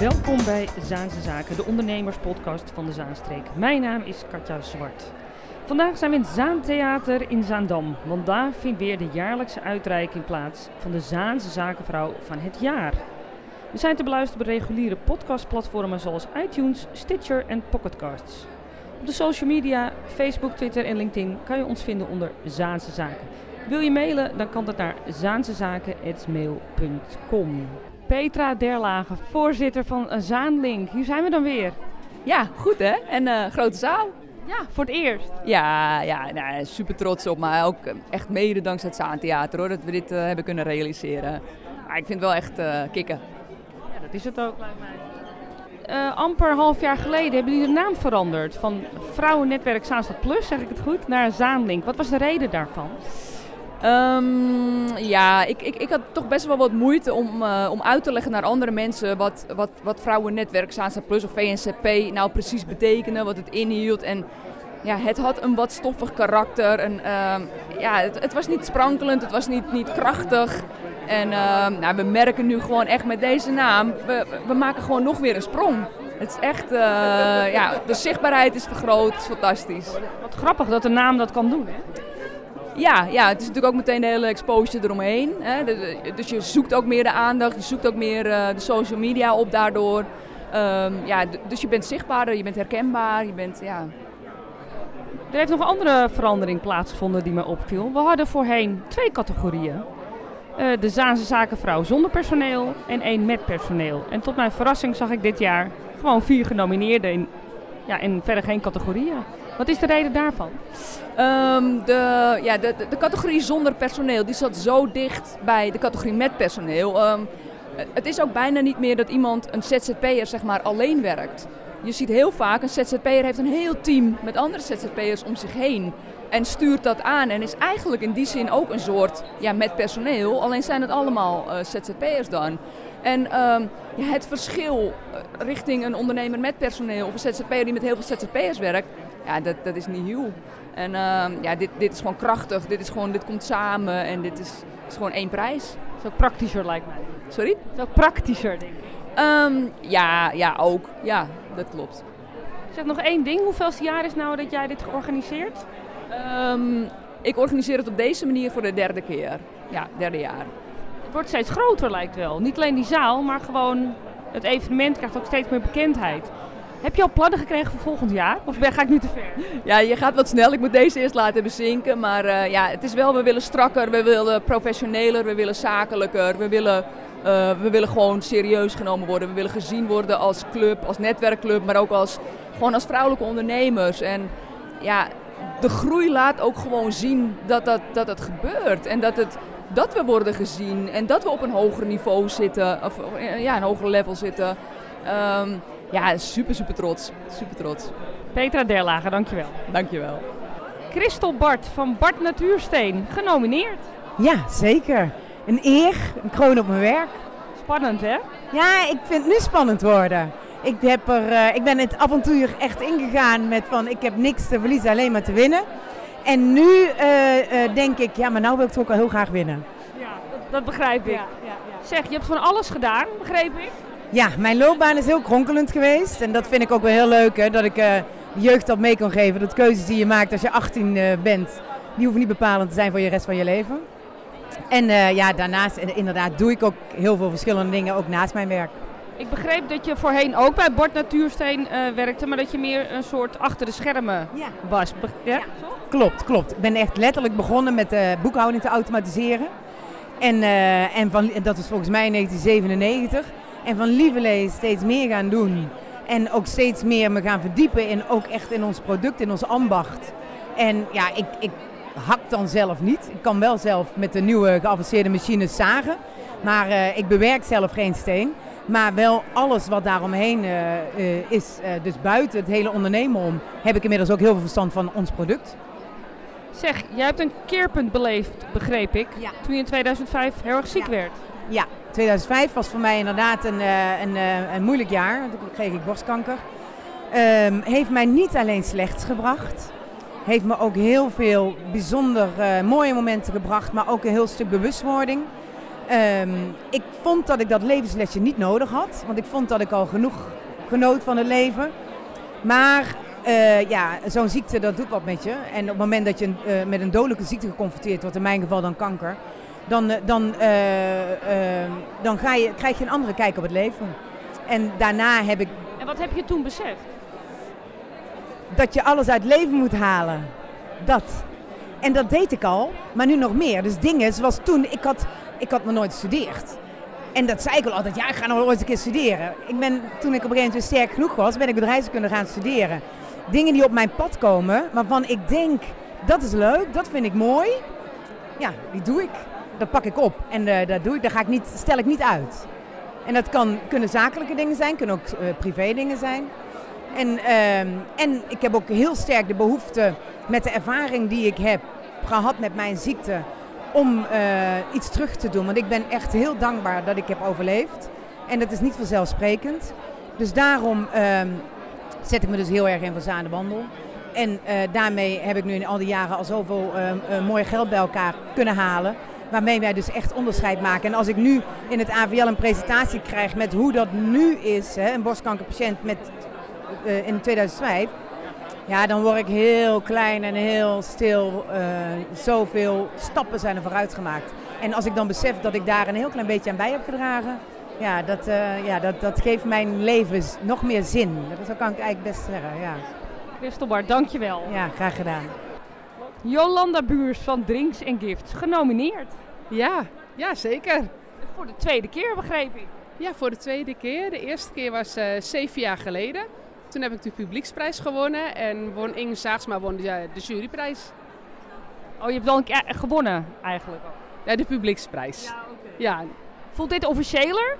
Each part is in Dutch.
Welkom bij Zaanse Zaken, de ondernemerspodcast van de Zaanstreek. Mijn naam is Katja Zwart. Vandaag zijn we in het Zaantheater in Zaandam, want daar vindt weer de jaarlijkse uitreiking plaats van de Zaanse Zakenvrouw van het jaar. We zijn te beluisteren op reguliere podcastplatformen zoals iTunes, Stitcher en Pocketcasts. Op de social media, Facebook, Twitter en LinkedIn kan je ons vinden onder Zaanse Zaken. Wil je mailen, dan kan dat naar zaansezaken.mail.com. Petra Derlagen, voorzitter van Zaanlink. Hier zijn we dan weer. Ja, goed hè? En uh, grote zaal. Ja, voor het eerst. Ja, ja nou, super trots op. Maar ook echt mede dankzij het Zaantheater hoor, dat we dit uh, hebben kunnen realiseren. Maar ik vind het wel echt uh, kicken. Ja, dat is het ook, lijkt mij. Amper half jaar geleden hebben jullie de naam veranderd. Van Vrouwennetwerk Zaanstad Plus, zeg ik het goed, naar Zaanlink. Wat was de reden daarvan? Um, ja, ik, ik, ik had toch best wel wat moeite om, uh, om uit te leggen naar andere mensen wat, wat, wat Vrouwennetwerk Plus of VNCP nou precies betekende, wat het inhield. En ja, het had een wat stoffig karakter. En, uh, ja, het, het, was niet sprankelend, het was niet, niet krachtig. En uh, nou, we merken nu gewoon echt met deze naam, we, we maken gewoon nog weer een sprong. Het is echt, uh, ja, de zichtbaarheid is vergroot, fantastisch. Wat grappig dat de naam dat kan doen, hè? Ja, ja, het is natuurlijk ook meteen de hele exposure eromheen. Hè? Dus je zoekt ook meer de aandacht, je zoekt ook meer uh, de social media op daardoor. Um, ja, dus je bent zichtbaarder, je bent herkenbaar, je bent, ja... Er heeft nog een andere verandering plaatsgevonden die me opviel. We hadden voorheen twee categorieën. Uh, de Zaanse zakenvrouw zonder personeel en één met personeel. En tot mijn verrassing zag ik dit jaar gewoon vier genomineerden in, ja, en verder geen categorieën. Wat is de reden daarvan? Um, de, ja, de, de, categorie zonder personeel die zat zo dicht bij de categorie met personeel. Um, het is ook bijna niet meer dat iemand, een ZZP'er, zeg maar, alleen werkt. Je ziet heel vaak, een ZZP'er heeft een heel team met andere ZZP'ers om zich heen. En stuurt dat aan en is eigenlijk in die zin ook een soort ja, met personeel. Alleen zijn het allemaal uh, ZZP'ers dan. En um, ja, het verschil richting een ondernemer met personeel of een ZZP'er die met heel veel ZZP'ers werkt, ja, dat, dat is niet heel. En uh, ja, dit, dit is gewoon krachtig, dit, is gewoon, dit komt samen en dit is, is gewoon één prijs. Zo praktischer lijkt mij. Sorry? Zo praktischer denk ik. Um, ja, ja, ook. Ja, dat klopt. Zeg nog één ding, hoeveelste jaar is nou dat jij dit georganiseerd? Um, ik organiseer het op deze manier voor de derde keer. Ja, derde jaar. Het wordt steeds groter lijkt wel. Niet alleen die zaal, maar gewoon het evenement krijgt ook steeds meer bekendheid. Heb je al plannen gekregen voor volgend jaar? Of ga ik nu te ver? Ja, je gaat wat snel. Ik moet deze eerst laten bezinken. Maar uh, ja, het is wel, we willen strakker, we willen professioneler, we willen zakelijker. We willen, uh, we willen gewoon serieus genomen worden. We willen gezien worden als club, als netwerkclub, maar ook als, gewoon als vrouwelijke ondernemers. En ja, de groei laat ook gewoon zien dat dat, dat het gebeurt. En dat, het, dat we worden gezien en dat we op een hoger niveau zitten, of ja, een hoger level zitten. Um, ja, super, super trots. Super trots. Petra Derlager, dankjewel. Dankjewel. Christel Bart van Bart Natuursteen, genomineerd. Ja, zeker. Een eer, een kroon op mijn werk. Spannend, hè? Ja, ik vind het nu spannend worden. Ik, heb er, uh, ik ben het avontuur echt ingegaan met van ik heb niks te verliezen, alleen maar te winnen. En nu uh, uh, denk ik, ja, maar nou wil ik toch ook wel heel graag winnen. Ja, dat, dat begrijp ik. Ja, ja, ja. Zeg, je hebt van alles gedaan, begreep ik? Ja, mijn loopbaan is heel kronkelend geweest. En dat vind ik ook wel heel leuk, hè, dat ik uh, de jeugd dat mee kan geven. Dat keuzes die je maakt als je 18 uh, bent, die hoeven niet bepalend te zijn voor je rest van je leven. En uh, ja, daarnaast inderdaad doe ik ook heel veel verschillende dingen, ook naast mijn werk. Ik begreep dat je voorheen ook bij Bord Natuursteen werkte, maar dat je meer een soort achter de schermen ja. was. Be ja? ja? Klopt, klopt. Ik ben echt letterlijk begonnen met boekhouding te automatiseren. En, en van, dat was volgens mij in 1997. En van Lieverlee steeds meer gaan doen. En ook steeds meer me gaan verdiepen in ook echt in ons product, in ons ambacht. En ja, ik, ik hak dan zelf niet. Ik kan wel zelf met de nieuwe geavanceerde machines zagen. Maar uh, ik bewerk zelf geen steen. Maar wel alles wat daaromheen uh, uh, is, dus buiten het hele ondernemen om, heb ik inmiddels ook heel veel verstand van ons product. Zeg, jij hebt een keerpunt beleefd, begreep ik, ja. toen je in 2005 heel erg ziek ja. werd. Ja, 2005 was voor mij inderdaad een, een, een moeilijk jaar. Toen kreeg ik borstkanker. Um, heeft mij niet alleen slechts gebracht. Heeft me ook heel veel bijzonder uh, mooie momenten gebracht. Maar ook een heel stuk bewustwording. Ehm, ik vond dat ik dat levenslesje niet nodig had, want ik vond dat ik al genoeg genoot van het leven. Maar ja, zo'n ziekte dat doet wat met je. En op het moment dat je met een dodelijke ziekte geconfronteerd wordt, in mijn geval dan kanker, dan, uh, dan, dan ga je, krijg je een andere kijk op het leven. En daarna heb ik. En wat heb je toen beseft? Dat je alles uit het leven moet halen. Dat. En dat deed ik al, maar nu nog meer. Dus dingen zoals toen, ik had, ik had nog nooit gestudeerd. En dat zei ik al altijd, ja, ik ga nog ooit een keer studeren. Ik ben, toen ik op een gegeven moment sterk genoeg was, ben ik bedrijfskunde gaan studeren. Dingen die op mijn pad komen, waarvan ik denk, dat is leuk, dat vind ik mooi. Ja, die doe ik. Dat pak ik op en uh, dat doe ik, daar ga ik niet, stel ik niet uit. En dat kan, kunnen zakelijke dingen zijn, kunnen ook uh, privé dingen zijn. En, uh, en ik heb ook heel sterk de behoefte met de ervaring die ik heb gehad met mijn ziekte om uh, iets terug te doen. Want ik ben echt heel dankbaar dat ik heb overleefd. En dat is niet vanzelfsprekend. Dus daarom uh, zet ik me dus heel erg in van Wandel. En uh, daarmee heb ik nu in al die jaren al zoveel mooi geld bij elkaar kunnen halen. Waarmee wij dus echt onderscheid maken. En als ik nu in het AVL een presentatie krijg met hoe dat nu is, hè, een borstkankerpatiënt met, in 2005 ja, dan word ik heel klein en heel stil. Uh, zoveel stappen zijn er vooruit gemaakt. En als ik dan besef dat ik daar een heel klein beetje aan bij heb gedragen, ja, dat, uh, ja, dat, dat geeft mijn leven nog meer zin. Dat kan ik eigenlijk best zeggen, ja. Christelbar, dankjewel. Ja, graag gedaan. Jolanda Buurs van Drinks Gifts, genomineerd. Ja, ja, zeker. Voor de tweede keer, begreep ik. Ja, voor de tweede keer. De eerste keer was uh, zeven jaar geleden. Toen heb ik de publieksprijs gewonnen en won Inge Zaagsma won de, de juryprijs. Oh, je hebt wel een keer gewonnen eigenlijk? Ja, de publieksprijs. Ja, okay. ja. Voelt dit officiëler?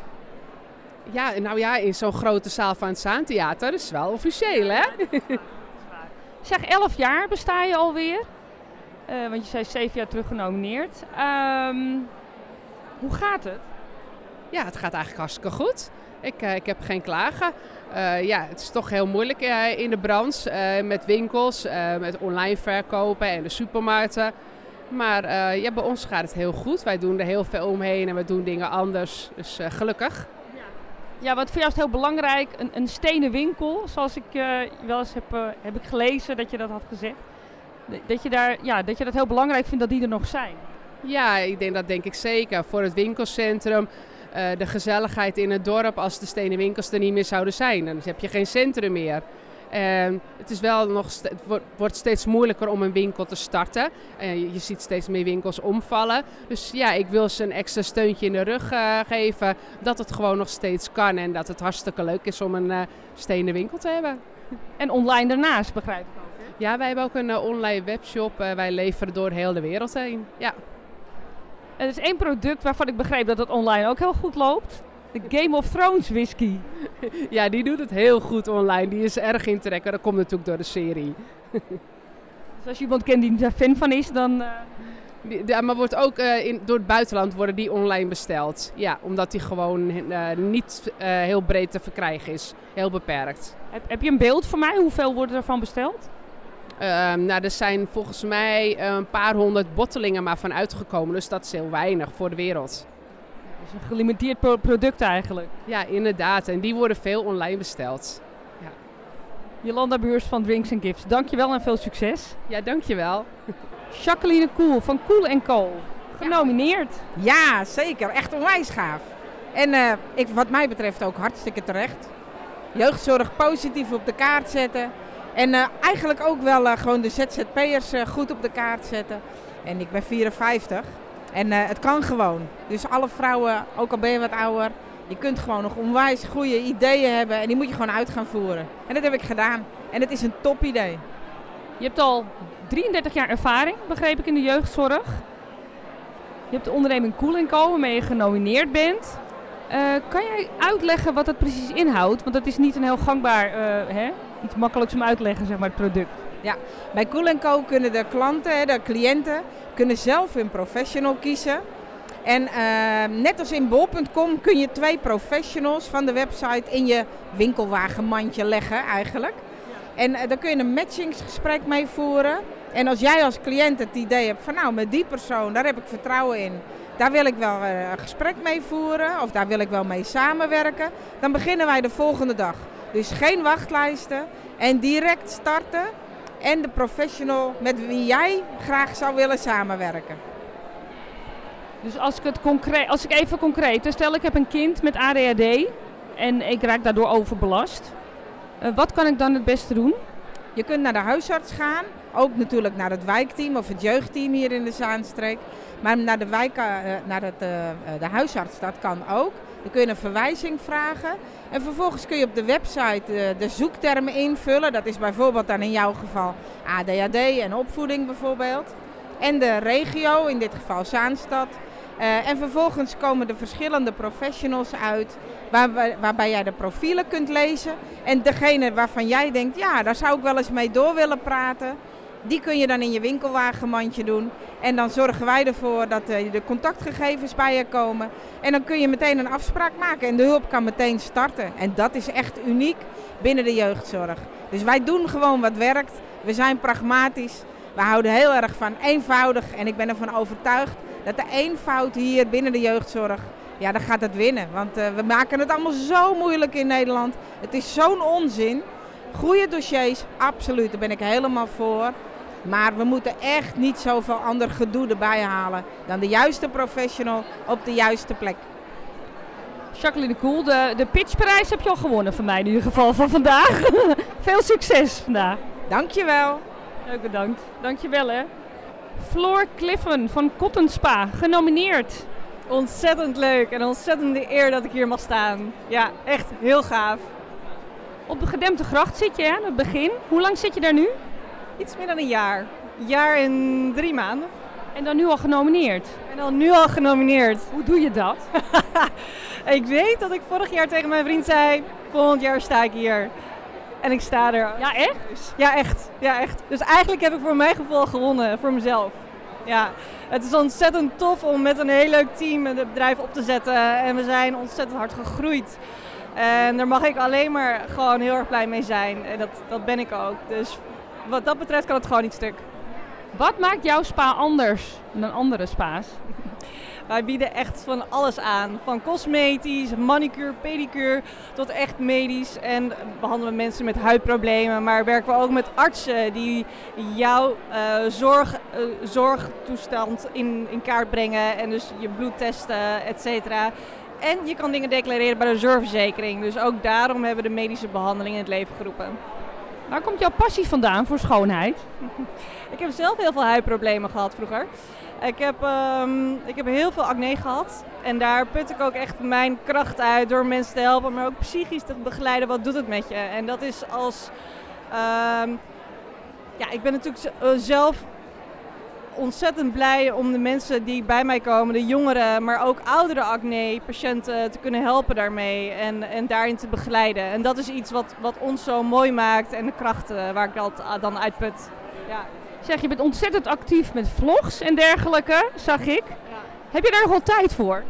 Ja, nou ja, in zo'n grote zaal van het Zaantheater is wel officieel, hè? zeg, elf jaar besta je alweer. Uh, want je zei zeven jaar terug genomineerd. Um, hoe gaat het? Ja, het gaat eigenlijk hartstikke goed. Ik, uh, ik heb geen klagen. Uh, ja, het is toch heel moeilijk in de branche met winkels, met online verkopen en de supermarkten. Maar ja, bij ons gaat het heel goed. Wij doen er heel veel omheen en we doen dingen anders. Dus gelukkig. Ja. wat voor jou is heel belangrijk. Een, een stenen winkel, zoals ik wel eens heb, heb ik gelezen dat je dat had gezegd. Dat je, daar, ja, dat je dat heel belangrijk vindt dat die er nog zijn. Ja, ik denk dat denk ik zeker. Voor het winkelcentrum uh, de gezelligheid in het dorp als de stenen winkels er niet meer zouden zijn. Dan heb je geen centrum meer. En het, is wel nog het wordt steeds moeilijker om een winkel te starten. En je ziet steeds meer winkels omvallen. Dus ja, ik wil ze een extra steuntje in de rug uh, geven. Dat het gewoon nog steeds kan. En dat het hartstikke leuk is om een uh, stenen winkel te hebben. En online daarnaast, begrijp ik ook. Ja, wij hebben ook een online webshop. wij leveren door heel de wereld heen. Ja. Er is één product waarvan ik begreep dat het online ook heel goed loopt. De Game of Thrones whisky. Ja, die doet het heel goed online. Die is erg in. Dat komt natuurlijk door de serie. Dus als je iemand kent die daar fan van is, dan... Uh... Die, ja, maar wordt ook uh, in, door het buitenland worden die online besteld. Ja, omdat die gewoon uh, niet heel breed te verkrijgen is. Heel beperkt. Heb, heb je een beeld van mij? Hoeveel worden ervan besteld? Um, nou, er zijn volgens mij een paar honderd bottelingen maar van uitgekomen. Dus dat is heel weinig voor de wereld. Dus een gelimiteerd pro product eigenlijk. Ja, inderdaad. En die worden veel online besteld. Ja. Jolanda Buurs van Drinks Gifts, dankjewel en veel succes. Ja, dankjewel. Jacqueline Koel van Koel Co. Genomineerd. Ja, zeker. Echt onwijs gaaf. En uh, ik, wat mij betreft ook hartstikke terecht. Jeugdzorg positief op de kaart zetten. En uh, eigenlijk ook wel uh, gewoon de ZZP'ers uh, goed op de kaart zetten. En ik ben 54 en het kan gewoon. Dus alle vrouwen, ook al ben je wat ouder, je kunt gewoon nog onwijs goede ideeën hebben en die moet je gewoon uit gaan voeren. En dat heb ik gedaan. En het is een top idee. Je hebt al 33 jaar ervaring, begreep ik, in de jeugdzorg. Je hebt de onderneming Cool Co, waarmee je genomineerd bent. Kan jij uitleggen wat het precies inhoudt? Want dat is niet een heel gangbaar hè, iets makkelijks om uit te leggen, zeg maar, het product. Ja, bij Cool Co kunnen de klanten, de cliënten, kunnen zelf hun professional kiezen. En uh, net als in bol.com kun je twee professionals van de website in je winkelwagenmandje leggen eigenlijk. En uh, daar kun je een matchingsgesprek mee voeren. En als jij als cliënt het idee hebt van nou met die persoon, daar heb ik vertrouwen in. Daar wil ik wel eh, een gesprek mee voeren of daar wil ik wel mee samenwerken, dan beginnen wij de volgende dag. Dus geen wachtlijsten en direct starten en de professional met wie jij graag zou willen samenwerken. Dus als ik, het concreet, als ik even concreet, dus stel ik heb een kind met ADHD en ik raak daardoor overbelast. Uh, wat kan ik dan het beste doen? Je kunt naar de huisarts gaan, ook natuurlijk naar het wijkteam of het jeugdteam hier in de Zaanstreek. Maar naar de, wijk, uh, naar het, uh, de huisarts, dat kan ook. Dan kun je een verwijzing vragen. En vervolgens kun je op de website de zoektermen invullen. Dat is bijvoorbeeld dan in jouw geval ADHD en opvoeding bijvoorbeeld. En de regio, in dit geval Zaanstad. En vervolgens komen de verschillende professionals uit waar, waarbij jij de profielen kunt lezen. En degene waarvan jij denkt, ja, daar zou ik wel eens mee door willen praten. Die kun je dan in je winkelwagenmandje doen. En dan zorgen wij ervoor dat uh, de contactgegevens bij je komen. En dan kun je meteen een afspraak maken en de hulp kan meteen starten. En dat is echt uniek binnen de jeugdzorg. Dus wij doen gewoon wat werkt. We zijn pragmatisch. We houden heel erg van eenvoudig. En ik ben ervan overtuigd dat de eenvoud hier binnen de jeugdzorg, ja, dan gaat het winnen. Want uh, we maken het allemaal zo moeilijk in Nederland. Het is zo'n onzin. Goede dossiers, absoluut, daar ben ik helemaal voor. Maar we moeten echt niet zoveel ander gedoe erbij halen dan de juiste professional op de juiste plek. Jacqueline de Koel, de, de pitchprijs heb je al gewonnen van mij in ieder geval van vandaag. Veel succes vandaag. Dankjewel. Leuk bedankt. Dankjewel hè. Floor Cliffen van Cotton Spa, genomineerd. Ontzettend leuk en ontzettende eer dat ik hier mag staan. Ja, echt heel gaaf. Op de gedempte gracht zit je aan het begin. Hoe lang zit je daar nu? Iets meer dan een jaar. Een jaar en drie maanden. En dan nu al genomineerd? En dan nu al genomineerd. Hoe doe je dat? ik weet dat ik vorig jaar tegen mijn vriend zei, volgend jaar sta ik hier. En ik sta er. Ja, echt? Ja, echt. Ja, echt. Dus eigenlijk heb ik voor mijn gevoel gewonnen, voor mezelf. Ja, het is ontzettend tof om met een heel leuk team het bedrijf op te zetten. En we zijn ontzettend hard gegroeid. En daar mag ik alleen maar gewoon heel erg blij mee zijn. En dat, dat ben ik ook. Dus wat dat betreft kan het gewoon niet stuk. Wat maakt jouw spa anders dan andere spa's? Wij bieden echt van alles aan. Van cosmetisch, manicure, pedicure tot echt medisch. En behandelen we mensen met huidproblemen. Maar werken we ook met artsen die jouw uh, zorg, uh, zorgtoestand in, in kaart brengen. En dus je bloed testen, et cetera. En je kan dingen declareren bij de zorgverzekering. Dus ook daarom hebben we de medische behandeling in het leven geroepen. Waar komt jouw passie vandaan voor schoonheid? ik heb zelf heel veel huidproblemen gehad vroeger. Ik heb, um, ik heb heel veel acne gehad. En daar put ik ook echt mijn kracht uit door mensen te helpen, maar ook psychisch te begeleiden. Wat doet het met je? En dat is als. Um, ja, ik ben natuurlijk zelf ontzettend blij om de mensen die bij mij komen, de jongeren, maar ook oudere acne-patiënten, te kunnen helpen daarmee en, en daarin te begeleiden. En dat is iets wat, wat ons zo mooi maakt en de krachten waar ik dat dan uitput. Ja. Zeg, je bent ontzettend actief met vlogs en dergelijke, zag ik. Ja. Heb je daar nog wel tijd voor?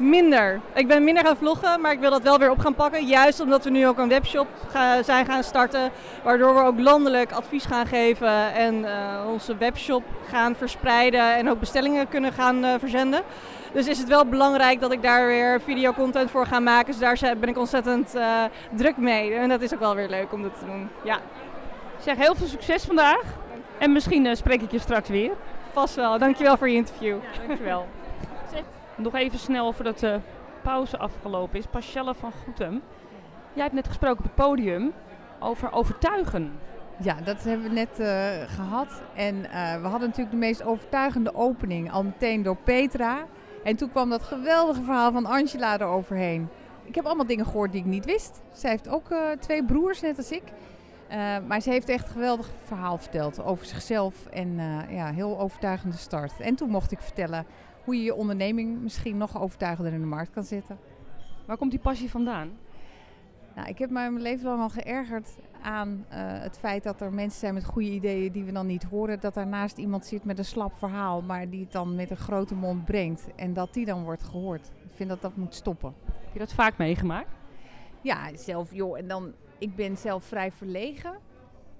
Minder. Ik ben minder gaan vloggen, maar ik wil dat wel weer op gaan pakken. Juist omdat we nu ook een webshop ga, zijn gaan starten. Waardoor we ook landelijk advies gaan geven en uh, onze webshop gaan verspreiden. En ook bestellingen kunnen gaan uh, verzenden. Dus is het wel belangrijk dat ik daar weer videocontent voor ga maken. Dus daar ben ik ontzettend uh, druk mee. En dat is ook wel weer leuk om dat te doen. Ja. Zeg heel veel succes vandaag. En misschien spreek ik je straks weer. Vast wel. Dankjewel voor je interview. Ja, dankjewel. Nog even snel voordat de pauze afgelopen is. Pascelle van Goetem. Jij hebt net gesproken op het podium over overtuigen. Ja, dat hebben we net uh, gehad. En uh, we hadden natuurlijk de meest overtuigende opening al meteen door Petra. En toen kwam dat geweldige verhaal van Angela eroverheen. Ik heb allemaal dingen gehoord die ik niet wist. Zij heeft ook uh, twee broers, net als ik. maar ze heeft echt een geweldig verhaal verteld over zichzelf. En ja, heel overtuigende start. En toen mocht ik vertellen hoe je je onderneming misschien nog overtuigender in de markt kan zetten. Waar komt die passie vandaan? Nou, ik heb mij mijn leven lang al geërgerd aan uh, het feit dat er mensen zijn met goede ideeën die we dan niet horen. Dat daarnaast iemand zit met een slap verhaal, maar die het dan met een grote mond brengt. En dat die dan wordt gehoord. Ik vind dat dat moet stoppen. Heb je dat vaak meegemaakt? Ja, zelf joh. En dan, ik ben zelf vrij verlegen.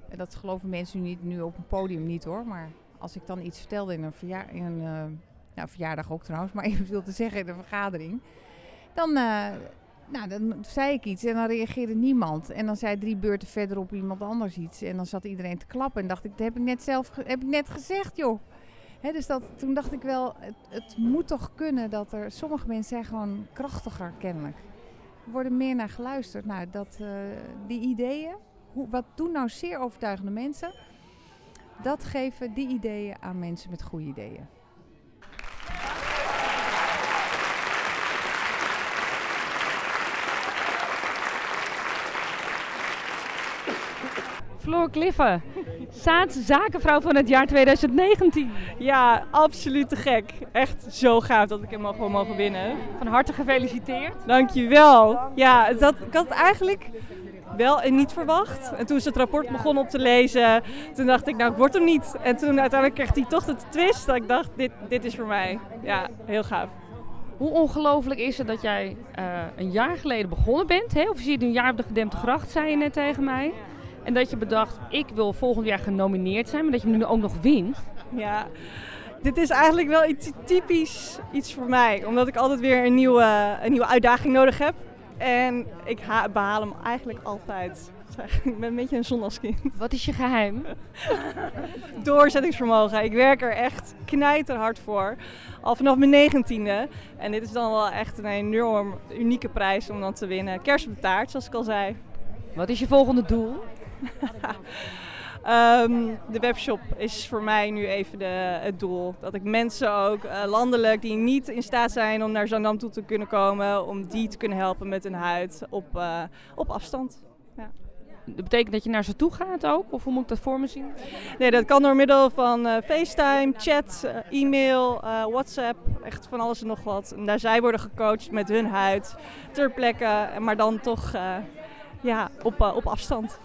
En dat geloven mensen nu niet nu op een podium niet hoor. Maar als ik dan iets vertelde in een, verjaar, in een uh, nou verjaardag ook trouwens, maar even wil te zeggen in de vergadering. Dan, eh, nou, dan zei ik iets en dan reageerde niemand. En dan zei drie beurten verderop iemand anders iets. En dan zat iedereen te klappen en dacht ik, dat heb ik net zelf heb ik net gezegd joh. Dus dat, toen dacht ik wel, het, het moet toch kunnen dat er, sommige mensen zijn gewoon krachtiger kennelijk. Er worden meer naar geluisterd. Nou, dat, eh, die ideeën, hoe, wat doen nou zeer overtuigende mensen? Dat geven die ideeën aan mensen met goede ideeën. Floor Cliffen, Zaanse zakenvrouw van het jaar 2019. Ja, absoluut te gek. Echt zo gaaf dat ik hem mag- gewoon mogen winnen. Van harte gefeliciteerd. Dankjewel. Ja, het had, ik had het eigenlijk wel en niet verwacht. En toen ze het rapport begon op te lezen, toen dacht ik, nou, ik word hem niet. En toen uiteindelijk kreeg hij toch de twist dat ik dacht, dit, dit is voor mij. Ja, heel gaaf. Hoe ongelooflijk is het dat jij eh, een jaar geleden begonnen bent? Hè? Of je ziet een jaar op de gedempte gracht, zei je net tegen mij. En dat je bedacht, ik wil volgend jaar genomineerd zijn, maar dat je nu ook nog wint. Ja, dit is eigenlijk wel iets typisch iets voor mij. Omdat ik altijd weer een nieuwe, een nieuwe uitdaging nodig heb. En ik ha- behaal hem eigenlijk altijd. Ik ben een beetje een zondagskind. Wat is je geheim? Doorzettingsvermogen. Ik werk er echt knijterhard voor. Al vanaf mijn negentiende. En dit is dan wel echt een enorm unieke prijs om dan te winnen. Kerst op de taart, zoals ik al zei. Wat is je volgende doel? Ehm, de webshop is voor mij nu even de, het doel. Dat ik mensen ook eh, landelijk die niet in staat zijn om naar Zandam toe te kunnen komen, om die te kunnen helpen met hun huid op, eh, op afstand. Dat betekent dat je naar ze toe gaat ook? Of hoe moet ik dat voor me zien? Nee, dat kan door middel van eh, FaceTime, chat, e-mail, WhatsApp, echt van alles en nog wat. En daar zij worden gecoacht met hun huid ter plekke, maar dan toch ja, op, op afstand.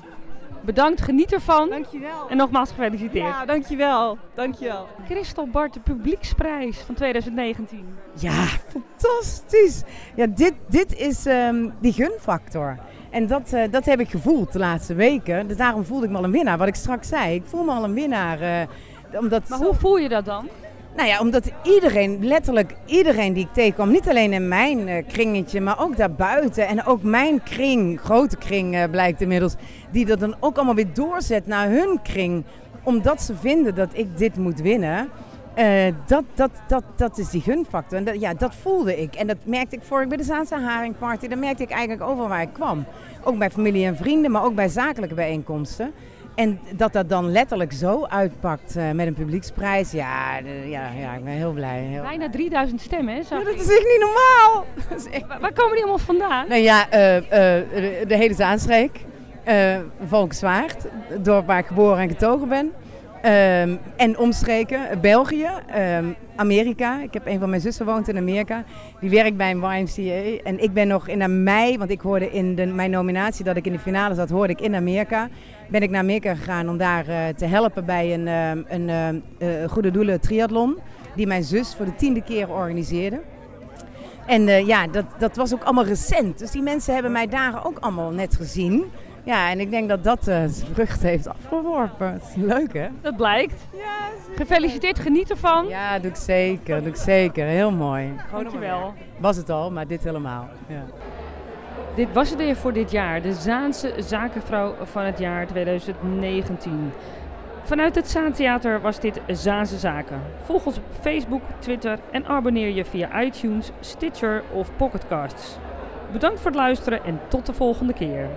Bedankt, geniet ervan. Dankjewel. En nogmaals gefeliciteerd. Ja, dankjewel. Dankjewel. Christel Bart, de publieksprijs van 2019. Ja, fantastisch. Ja, dit, dit is ehm, die gunfactor. En dat, eh, dat heb ik gevoeld de laatste weken. Dus daarom voelde ik me al een winnaar. Wat ik straks zei, ik voel me al een winnaar. eh, omdat Maar zo- hoe voel je dat dan? Nou ja, omdat iedereen, letterlijk iedereen die ik tegenkwam, niet alleen in mijn eh, kringetje, maar ook daarbuiten. En ook mijn kring, grote kring eh, blijkt inmiddels, die dat dan ook allemaal weer doorzet naar hun kring. Omdat ze vinden dat ik dit moet winnen. Eh, dat, dat, dat, dat is die gunfactor. En dat, ja, dat voelde ik. En dat merkte ik vorig bij de Zaanse Haringparty. Dat merkte ik eigenlijk overal waar ik kwam. Ook bij familie en vrienden, maar ook bij zakelijke bijeenkomsten. En dat dat dan letterlijk zo uitpakt eh, met een publieksprijs. Ja, ja, ja, ik ben heel blij. Heel... Bijna 3000 stemmen, hè? Ja, dat is echt niet normaal. Echt- Waar, komen die allemaal vandaan? Nou ja, eh, eh, de, de hele Zaanstreek. eh Volkswaard, het dorp waar ik geboren en getogen ben. Ehm, en omstreken, eh, België, ehm, Amerika. Ik heb een van mijn zussen woont in Amerika. Die werkt bij een YMCA. En ik ben nog in mei, want ik hoorde in de, mijn nominatie dat ik in de finale zat, hoorde ik in Amerika. Ben ik naar Amerika gegaan om daar eh, te helpen bij een, ehm, een ehm, eh, goede doelen triathlon. Die mijn zus voor de tiende keer organiseerde. En eh, ja, dat, dat was ook allemaal recent. Dus die mensen hebben mij daar ook allemaal net gezien. Ja, en ik denk dat dat zijn vrucht heeft afgeworpen. Is leuk, hè? Dat blijkt. Gefeliciteerd, geniet ervan. Ja, doe ik zeker. Doe ik zeker. Heel mooi. Dankjewel. Was het al, maar dit helemaal. Ja. Dit was het weer voor dit jaar. De Zaanse zakenvrouw van het jaar 2019. Vanuit het Zaantheater was dit Zaanse Zaken. Volg ons op Facebook, Twitter en abonneer je via iTunes, Stitcher of Pocketcasts. Bedankt voor het luisteren en tot de volgende keer.